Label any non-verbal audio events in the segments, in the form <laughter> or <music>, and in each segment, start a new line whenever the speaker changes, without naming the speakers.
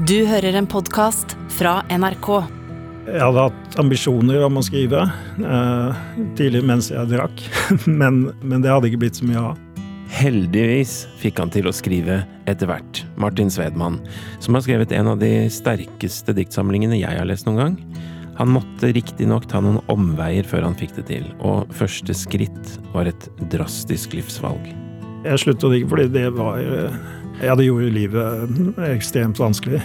Du hører en podkast fra NRK.
Jeg hadde hatt ambisjoner om å skrive eh, tidlig mens jeg drakk, <laughs> men, men, det hadde ikke blitt så mye av.
Heldigvis fikk han til å skrive etter hvert. Martin Svedman, som har skrevet en av de sterkeste diktsamlingene jeg har lest noen gang. Han måtte riktignok ta noen omveier før han fikk det til, og første skritt var et drastisk livsvalg.
Jeg sluttet ikke fordi det var eh, Ja, det gjorde livet ekstremt vanskelig.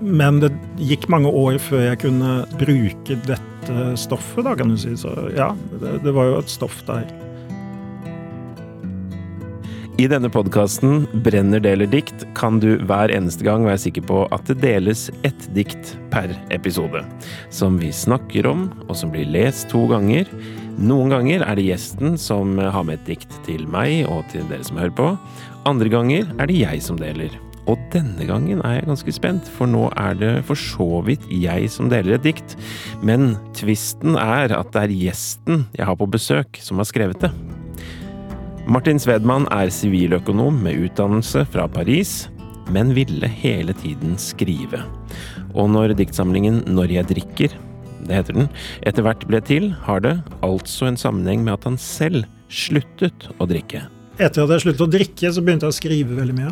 Men det gikk mange år før jeg kunne bruke dette stoffet, da, kan du si. Så ja, det, det var jo et stoff der.
I denne podkasten Brenner deler dikt kan du hver eneste gang være sikker på at det deles ett dikt per episode. Som vi snakker om, og som blir lest to ganger. Noen ganger er det gjesten som har med et dikt til meg og til dere som hører på. Andre ganger er det jeg som deler. Og denne gangen er jeg ganske spent, for nå er det for så vidt jeg som deler et dikt. Men tvisten er at det er gjesten jeg har på besøk, som har skrevet det. Martin Svedman er siviløkonom med utdannelse fra Paris, men ville hele tiden skrive. Og når diktsamlingen Når jeg drikker, det heter den, etter hvert ble til, har det altså en sammenheng med at han selv sluttet å drikke.
Etter at jeg sluttet å drikke, så begynte jeg å skrive veldig mye.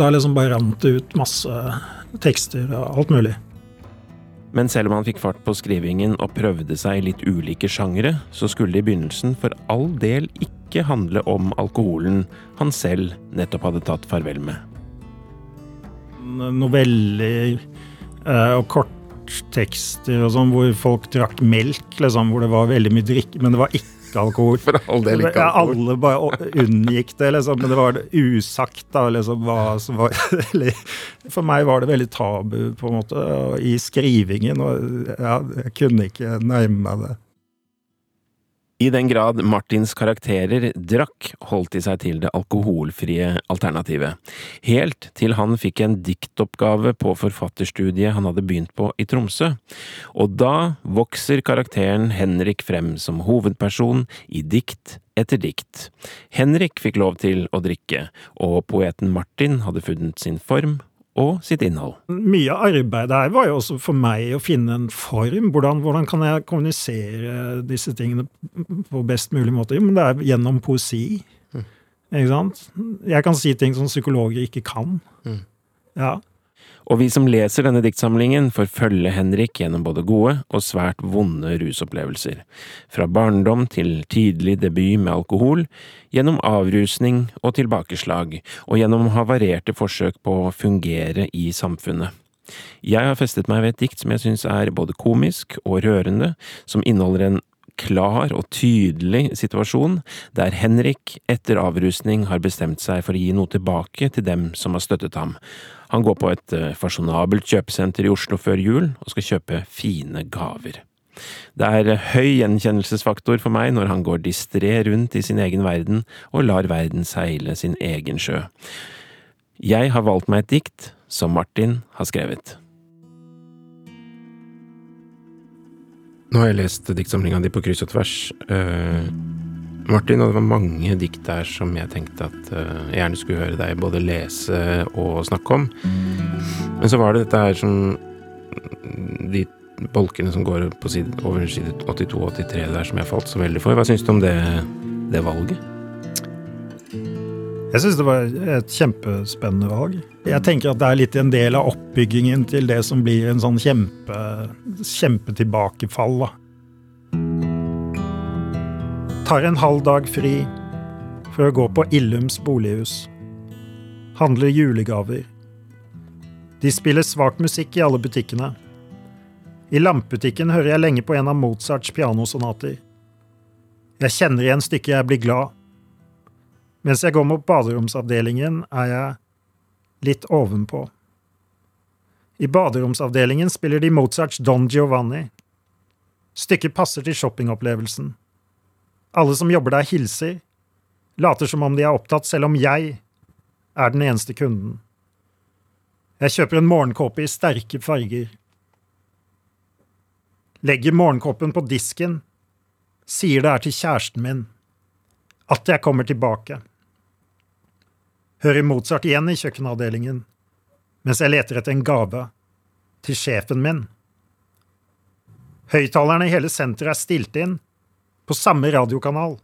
Da liksom bare rant det ut masse tekster og alt mulig.
Men selv om han fikk fart på skrivingen og prøvde seg i litt ulike sjangere, så skulle det i begynnelsen for all del ikke handle om alkoholen han selv nettopp hadde tatt farvel med.
Noveller eh, og korttekster og sånn hvor folk drakk melk, liksom, hvor det var veldig mye drikk, men det var ikke ikke alkohol.
For all del ikke alkohol.
Alle bare unngikk det, liksom, men det var usagt, da, liksom, var <laughs> For meg var det veldig tabu, på en måte, i skrivingen, og ja, jeg kunne ikke nærme meg det.
I den grad Martins karakterer drakk, holdt de seg til det alkoholfrie alternativet, helt til han fikk en diktoppgave på forfatterstudiet han hadde begynt på i Tromsø, og da vokser karakteren Henrik frem som hovedperson i dikt etter dikt. Henrik fikk lov til å drikke, og poeten Martin hadde funnet sin form og sitt innhold.
Mye av arbeidet her var jo også for meg å finne en form. Hvordan, hvordan kan jeg kommunisere disse tingene på best mulig måte? Jo, men det er gjennom poesi. Mm. Ikke sant? Jeg kan si ting som psykologer ikke kan. Mm. Ja.
Og vi som leser denne diktsamlingen, får følge Henrik gjennom både gode og svært vonde rusopplevelser. Fra barndom til tidlig debut med alkohol, gjennom avrusning og tilbakeslag, og gjennom havarerte forsøk på å fungere i samfunnet. Jeg har festet meg ved et dikt som jeg syns er både komisk og rørende, som inneholder en klar og tydelig situasjon der Henrik etter avrusning har bestemt seg for å gi noe tilbake til dem som har støttet ham. Han går på et eh, fasjonabelt kjøpesenter i Oslo før jul og skal kjøpe fine gaver. Det er høy gjenkjennelsesfaktor for meg når han går distré rundt i sin egen verden og lar verden seile sin egen sjø. Jeg har valgt meg et dikt som Martin har skrevet. Nå har jeg lest diktsamlinga di på kryss og tvers. Uh Martin, og det var mange dikt der som jeg tenkte at uh, jeg gjerne skulle høre deg både lese og snakke om. Men så var det dette her som De bolkene som går på side, over side 82 og 83 der som jeg falt så veldig for. Hva syns du om det, det valget?
Jeg syns det var et kjempespennende valg. Jeg tenker at det er litt en del av oppbyggingen til det som blir en sånn kjempe, kjempetilbakefall. da tar en halv dag fri for å gå på Illums bolighus. Handler julegaver. De spiller svak musikk i alle butikkene. I lampebutikken hører jeg lenge på en av Mozarts pianosonater. Jeg kjenner igjen stykket Jeg blir glad. Mens jeg går mot baderomsavdelingen, er jeg litt ovenpå. I baderomsavdelingen spiller de Mozarts Don Giovanni. Stykket passer til shoppingopplevelsen. Alle som jobber der, hilser, later som om de er opptatt, selv om jeg er den eneste kunden. Jeg kjøper en morgenkåpe i sterke farger. Legger morgenkåpen på disken, sier det er til kjæresten min, at jeg kommer tilbake. Hører Mozart igjen i kjøkkenavdelingen. mens jeg leter etter en gave til sjefen min. Høyttalerne i hele senteret er stilt inn, på samme radiokanal.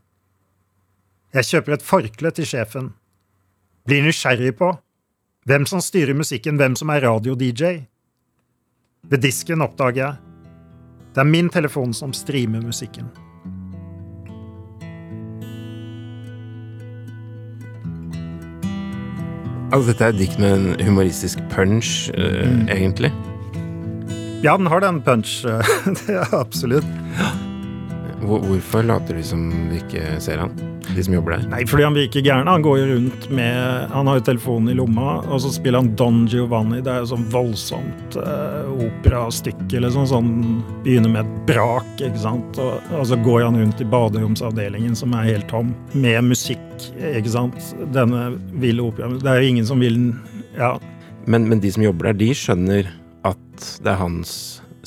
Jeg kjøper et forkle til sjefen. Blir nysgjerrig på hvem som styrer musikken, hvem som er radio-DJ. Ved disken oppdager jeg det er min telefon som streamer musikken.
Altså, dette er et dikt med en humoristisk punch, eh,
Mm.
egentlig.
Ja, den har den punch. <laughs> Det er absolutt.
Hvorfor later du som vi ikke ser han? De som jobber der?
Nei, fordi han virker gæren. Han går jo rundt med Han har jo telefonen i lomma, og så spiller han Don Giovanni. Det er jo sånn voldsomt eh, operastykke, liksom. Sånn Begynner med et brak, ikke sant. Og, og så går han rundt i baderomsavdelingen, som er helt tom, med musikk, ikke sant. Denne ville operaen. Det er jo ingen som vil den. Ja.
Men, men de som jobber der, de skjønner at det er hans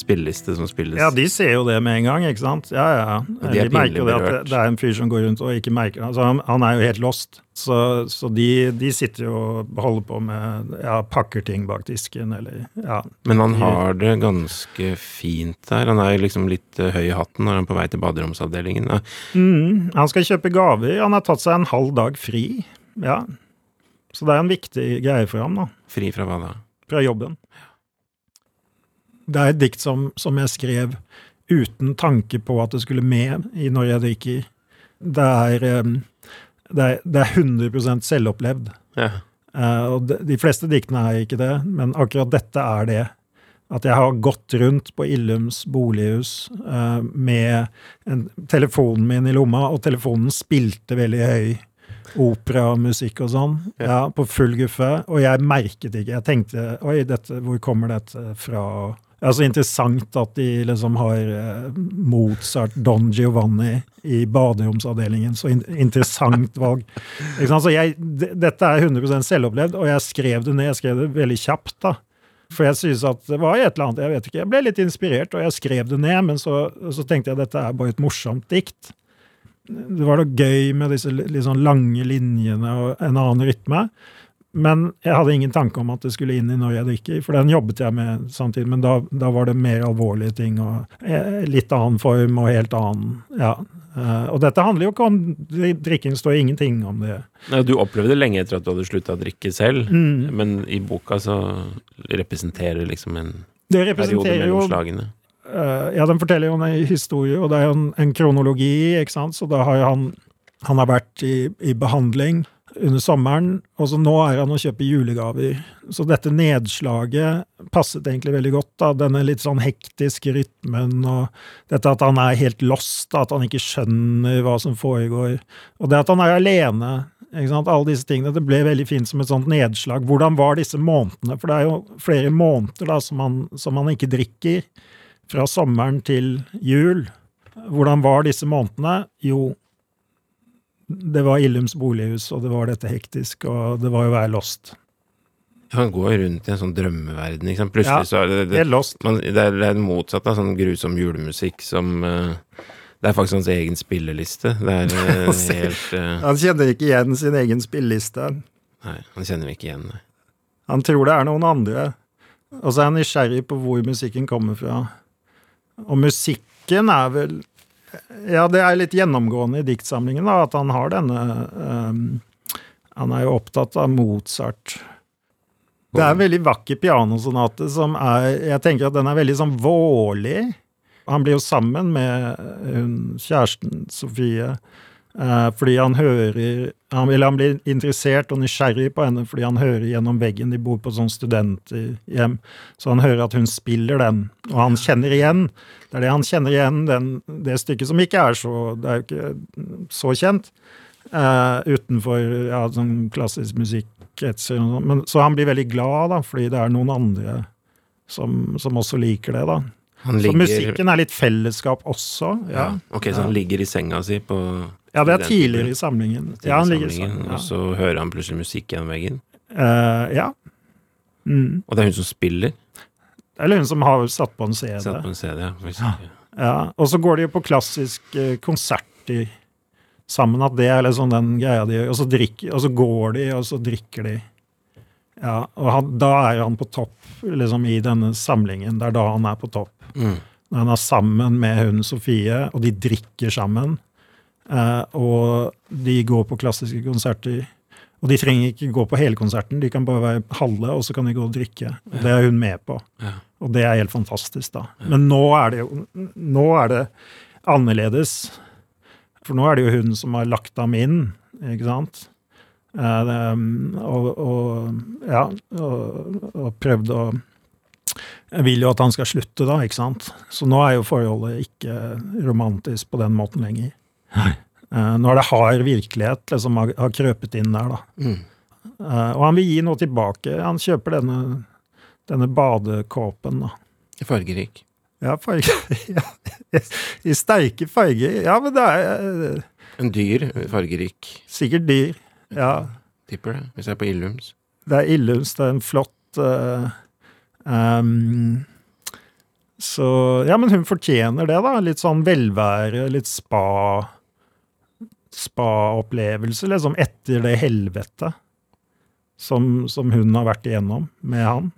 spilleliste som spilles.
Ja, de ser jo det med en gang, ikke sant? Ja, ja.
De
de merker jo det at det, er en fyr som går rundt og ikke merker. Altså, han, han er jo helt lost. Så, så de, de sitter jo og holder på med ja, pakker ting bak disken, eller ja.
Men han har det ganske fint der. Han er liksom litt eh, høy i hatten når han er på vei til baderomsavdelingen. Ja.
Mm, han skal kjøpe gaver. Han har tatt seg en halv dag fri. Ja. Så det er en viktig greie for ham, da.
Fri fra hva da?
Fra jobben. Det er et dikt som, som jeg skrev uten tanke på at det skulle med i Når jeg drikker. Det er, det er, det er 100 selvopplevd.
Ja.
Uh, og de, de fleste diktene er ikke det, men akkurat dette er det. At jeg har gått rundt på Illums bolighus uh, med en, telefonen min i lomma, og telefonen spilte veldig høy operamusikk og sånn, ja, på full guffe, og jeg merket ikke. Jeg tenkte oi, dette, hvor kommer dette fra? Ja, Så interessant at de liksom har eh, Mozart, Don Giovanni i baderomsavdelingen. Så in interessant valg. Så jeg, dette er 100 selvopplevd, og jeg skrev det ned. Jeg skrev det veldig kjapt, da. For jeg synes at det var et eller annet, jeg vet ikke, jeg ble litt inspirert, og jeg skrev det ned, men så, så tenkte jeg at dette er bare et morsomt dikt. Det var da gøy med disse liksom lange linjene og en annen rytme. Men jeg hadde ingen tanke om at det skulle inn i Når jeg drikker, for den jobbet jeg med samtidig. Men da, da var det mer alvorlige ting og eh, litt annen form og helt annen Ja. Eh, og dette handler jo ikke om dri- drikking, står ingenting om det.
Nei, Du opplevde det lenge etter at du hadde slutta å drikke selv,
Mm.
men i boka så representerer det liksom en
Det representerer jo
mellom slagene.
Eh, ja, den forteller jo en historie, og det er jo en, en kronologi, ikke sant. Så da har jo han Han har vært i, i behandling under sommeren, og så nå er han og kjøper julegaver. Så dette nedslaget passet egentlig veldig godt, da. Denne litt sånn hektiske rytmen, og dette at han er helt lost, at han ikke skjønner hva som foregår. Og det at han er alene. Ikke sant? Alle disse tingene. Det ble veldig fint som et sånt nedslag. Hvordan var disse månedene? For det er jo flere måneder da, som han, som han ikke drikker fra sommeren til jul. Hvordan var disse månedene? Jo, det var Illums bolighus, og det var dette hektisk, og det var jo å være lost.
Han går rundt i en sånn drømmeverden, ikke sant. Plutselig
Ja,
så er det, det,
det,
man, det er, det er motsatt av sånn grusom julemusikk som uh, Det er faktisk hans egen spilleliste. Det er <laughs>
uh,
helt uh,
Han kjenner ikke igjen sin egen spilleliste.
Nei, han kjenner ikke igjen. det.
Han tror det er noen andre. Og så er han nysgjerrig på hvor musikken kommer fra. Og musikken er vel Ja, det er litt gjennomgående i diktsamlingen, da, at han har denne um, Han er jo opptatt av Mozart. Det er en veldig vakker pianosonate som er Jeg tenker at den er veldig sånn vårlig. Han blir jo sammen med hun, kjæresten Sofie. Eh, fordi han hører han, Eller han blir interessert og nysgjerrig på henne fordi han hører gjennom veggen. De bor på sånn studenthjem. Så han hører at hun spiller den, og han kjenner igjen. Det er det han kjenner igjen, den, det stykket som ikke er så Det er jo ikke så kjent. Uh, utenfor ja, sånn klassisk musikkretser. sånn. Men, så han blir veldig glad, da, fordi det er noen andre som, som også liker det. da.
Han
Så musikken er litt fellesskap også.
ja.
Ja,
Ok, så han ligger i senga si på
ja det er tidligere i samlingen. Ja, han ligger i
samlingen,
ja.
Og så hører han plutselig musikk gjennom veggen.
Eh, ja. Mm.
Og det er hun som spiller.
Eller hun som har satt på en CD.
Satt på en CD, ja.
Ja, og så går de jo på klassisk konsert i, sammen, at det er liksom den greia de gjør. Og så, drikker, og så går de, og så drikker de. Ja, og han, da er han på topp liksom, i denne samlingen. Det er da han er på topp.
Mm.
Når han er sammen med hun Sofie, og de drikker sammen. Eh, og de går på klassiske konserter. Og de trenger ikke gå på hele konserten, de kan bare være halve, og så kan de gå og drikke. Og det er hun med på.
Ja.
Og det er helt fantastisk, da. Men nå er det jo nå er det annerledes. For nå er det jo hun som har lagt ham inn, ikke sant? Eh, og, og ja, og, og prøvd å Jeg vil jo at han skal slutte, da, ikke sant? Så nå er jo forholdet ikke romantisk på den måten lenger.
Nei.
når det hard virkelighet liksom har, har krøpet inn der, da.
Mm.
Uh, og han vil gi noe tilbake. Han kjøper denne, denne badekåpen, da.
Fargerik.
Ja, farger. <laughs> ja, I sterke farger. Ja, men det er eh,
En dyr, fargerik.
sikkert dyr. Ja.
Tipper det, hvis jeg er på Illums.
Det er Illums, det er en flott uh, um, Så Ja, men hun fortjener det, da. Litt sånn velvære, litt spa Spa-opplevelse, liksom, etter det helvete som, som hun har vært igjennom med han.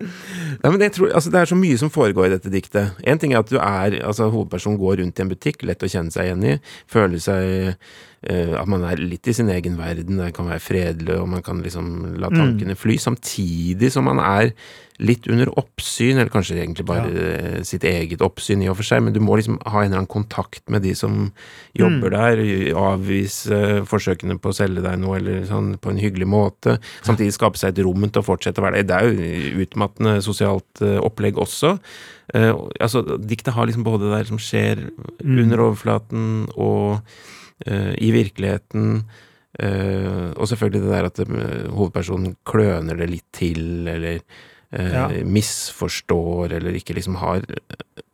Ja, men jeg tror, altså, Det er så mye som foregår i dette diktet. En ting er at du er, altså hovedpersonen går rundt i en butikk, lett å kjenne seg igjen i. Føler seg at man er litt i sin egen verden, det kan være fredelig, og man kan liksom la tankene fly. Samtidig som man er litt under oppsyn, eller kanskje egentlig bare ja. sitt eget oppsyn i og for seg, men du må liksom ha en eller annen kontakt med de som jobber der, avvise forsøkene på å selge deg noe, eller sånn på en hyggelig måte. Samtidig skape seg et rom til å fortsette å være der. Det er jo utmattende sosialt eh, opplegg også. Eh, altså, diktet har liksom både det der som skjer under overflaten og eh, i virkeligheten. eh, og selvfølgelig det der at eh, hovedpersonen kløner det litt til, eller eh,
Ja.
misforstår, eller ikke liksom har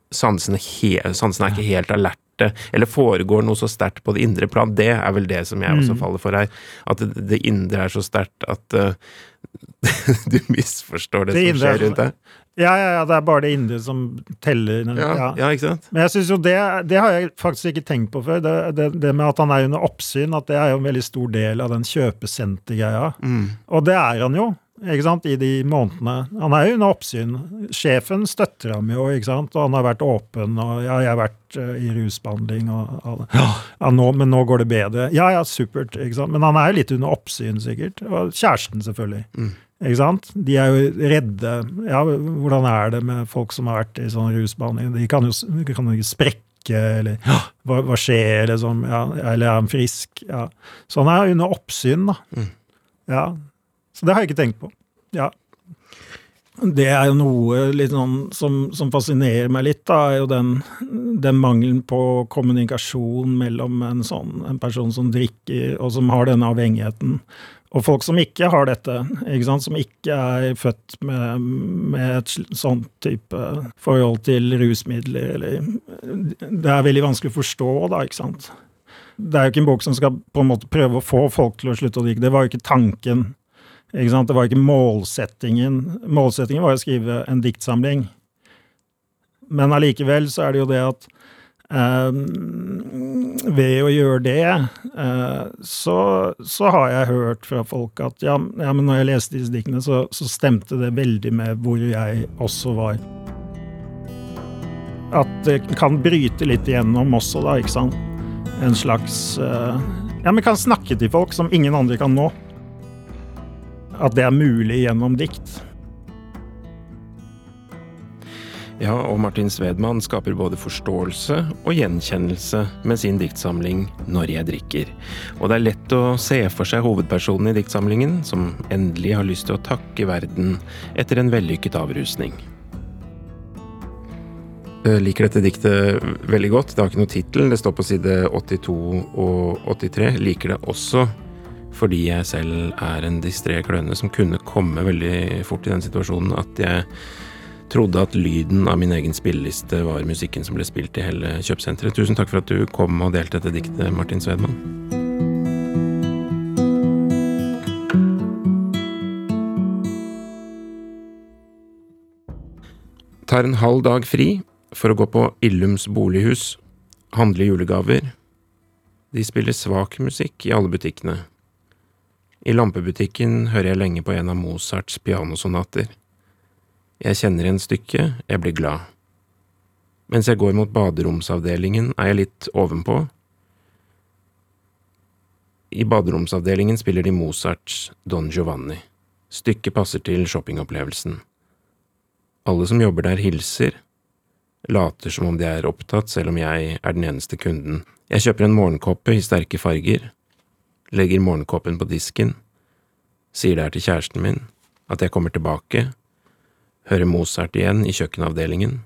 Sansene, he, sansene er ikke helt alerte, eller foregår noe så sterkt på det indre plan. Det er vel det som jeg også
Mm.
faller for her. At det, det indre er så sterkt at eh, <laughs> du misforstår det,
Det
som
er
skjer rundt deg.
Ja, ja, ja, det er bare det indre som teller.
Ja,
Ja.
ja, ikke sant?
Men jeg synes jo det, det har jeg faktisk ikke tenkt på før. Det, det, det med at han er under oppsyn, at det er jo en veldig stor del av den kjøpesentergreia.
Mm.
Og det er han jo, ikke sant, i de månedene. Han er jo under oppsyn. Sjefen støtter ham jo, ikke sant, og han har vært åpen, og ja, jeg har vært eh, i rusbehandling, og, og ja, nå, men nå går det bedre. Ja, ja, supert, ikke sant. Men han er jo litt under oppsyn, sikkert. Og kjæresten, selvfølgelig.
Mm.
Ikke sant? De er jo redde. Ja, hvordan er det med folk som har vært i sånn rusbehandling? De kan jo, de kan jo sprekke, eller hva, hva skjer, liksom? Ja, eller er han frisk? Ja. Så han er under oppsyn, da.
Mm.
Ja. Så det har jeg ikke tenkt på. Ja. Det er jo noe sånn som, som fascinerer meg litt, da, er jo den, den mangelen på kommunikasjon mellom en sånn en person som drikker, og som har denne avhengigheten, og folk som ikke har dette, ikke som ikke er født med, med et sånt type forhold til rusmidler, eller Det er veldig vanskelig å forstå, da, ikke sant. Det er jo ikke en bok som skal på en måte prøve å få folk til å slutte å drikke. Det var jo ikke tanken. Det var ikke målsettingen. Målsettingen var å skrive en diktsamling. Men allikevel så er det jo det at eh, ved å gjøre det, eh, så, så har jeg hørt fra folk at ja, ja men når jeg leste disse diktene, så, så stemte det veldig med hvor jeg også var. At det kan bryte litt igjennom også, da, ikke sant. En slags eh, Ja, men kan snakke til folk som ingen andre kan nå. At det er mulig gjennom dikt.
Ja, og Martin Svedman skaper både forståelse og gjenkjennelse med sin diktsamling Når jeg drikker. Og det er lett å se for seg hovedpersonen i diktsamlingen som endelig har lyst til å takke verden etter en vellykket avrusning. Jeg liker dette diktet veldig godt. Det har ikke noe tittel, det står på side 82 og 83. Jeg Liker det også fordi jeg selv er en distré kløne som kunne komme veldig fort i den situasjonen at jeg trodde at lyden av min egen spilleliste var musikken som ble spilt i hele kjøpesenteret. Tusen takk for at du kom og delte dette diktet, Martin Svedman. Tar en halv dag fri for å gå på Illums bolighus, handle julegaver. De spiller svak musikk i alle butikkene. I lampebutikken hører jeg lenge på en av Mozarts pianosonater. Jeg kjenner igjen stykket, jeg blir glad. Mens jeg går mot baderomsavdelingen, er jeg litt ovenpå. I baderomsavdelingen spiller de Mozarts Don Giovanni. Stykket passer til shoppingopplevelsen. Alle som jobber der, hilser, later som om de er opptatt, selv om jeg er den eneste kunden. Jeg kjøper en morgenkoppe i sterke farger, legger morgenkoppen på disken, sier det er til kjæresten min, at jeg kommer tilbake, hører Mozart igjen i kjøkkenavdelingen,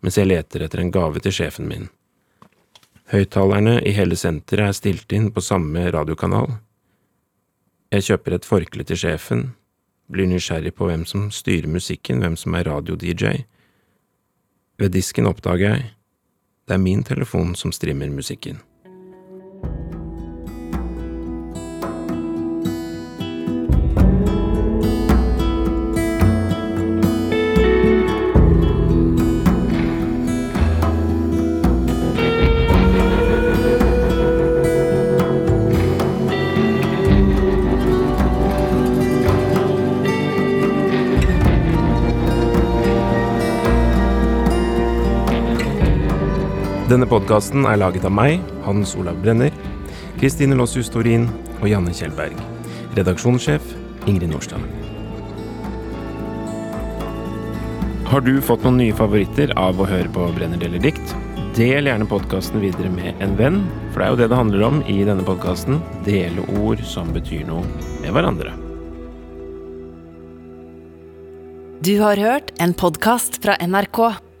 mens jeg leter etter en gave til sjefen min. Høyttalerne i hele senteret er stilt inn på samme radiokanal. Jeg kjøper et forkle til sjefen, blir nysgjerrig på hvem som styrer musikken, hvem som er radio-DJ. Ved disken oppdager jeg det er min telefon som strimmer musikken. Denne podkasten er laget av meg, Hans Olav Brenner, Kristine Lossius Torin og Janne Kjellberg. Redaksjonssjef Ingrid Nordstad. Har du fått noen nye favoritter av å høre på Brenner deler dikt? Del gjerne podkasten videre med en venn, for det er jo det det handler om i denne podkasten. Dele ord som betyr noe med hverandre.
Du har hørt en podkast fra NRK.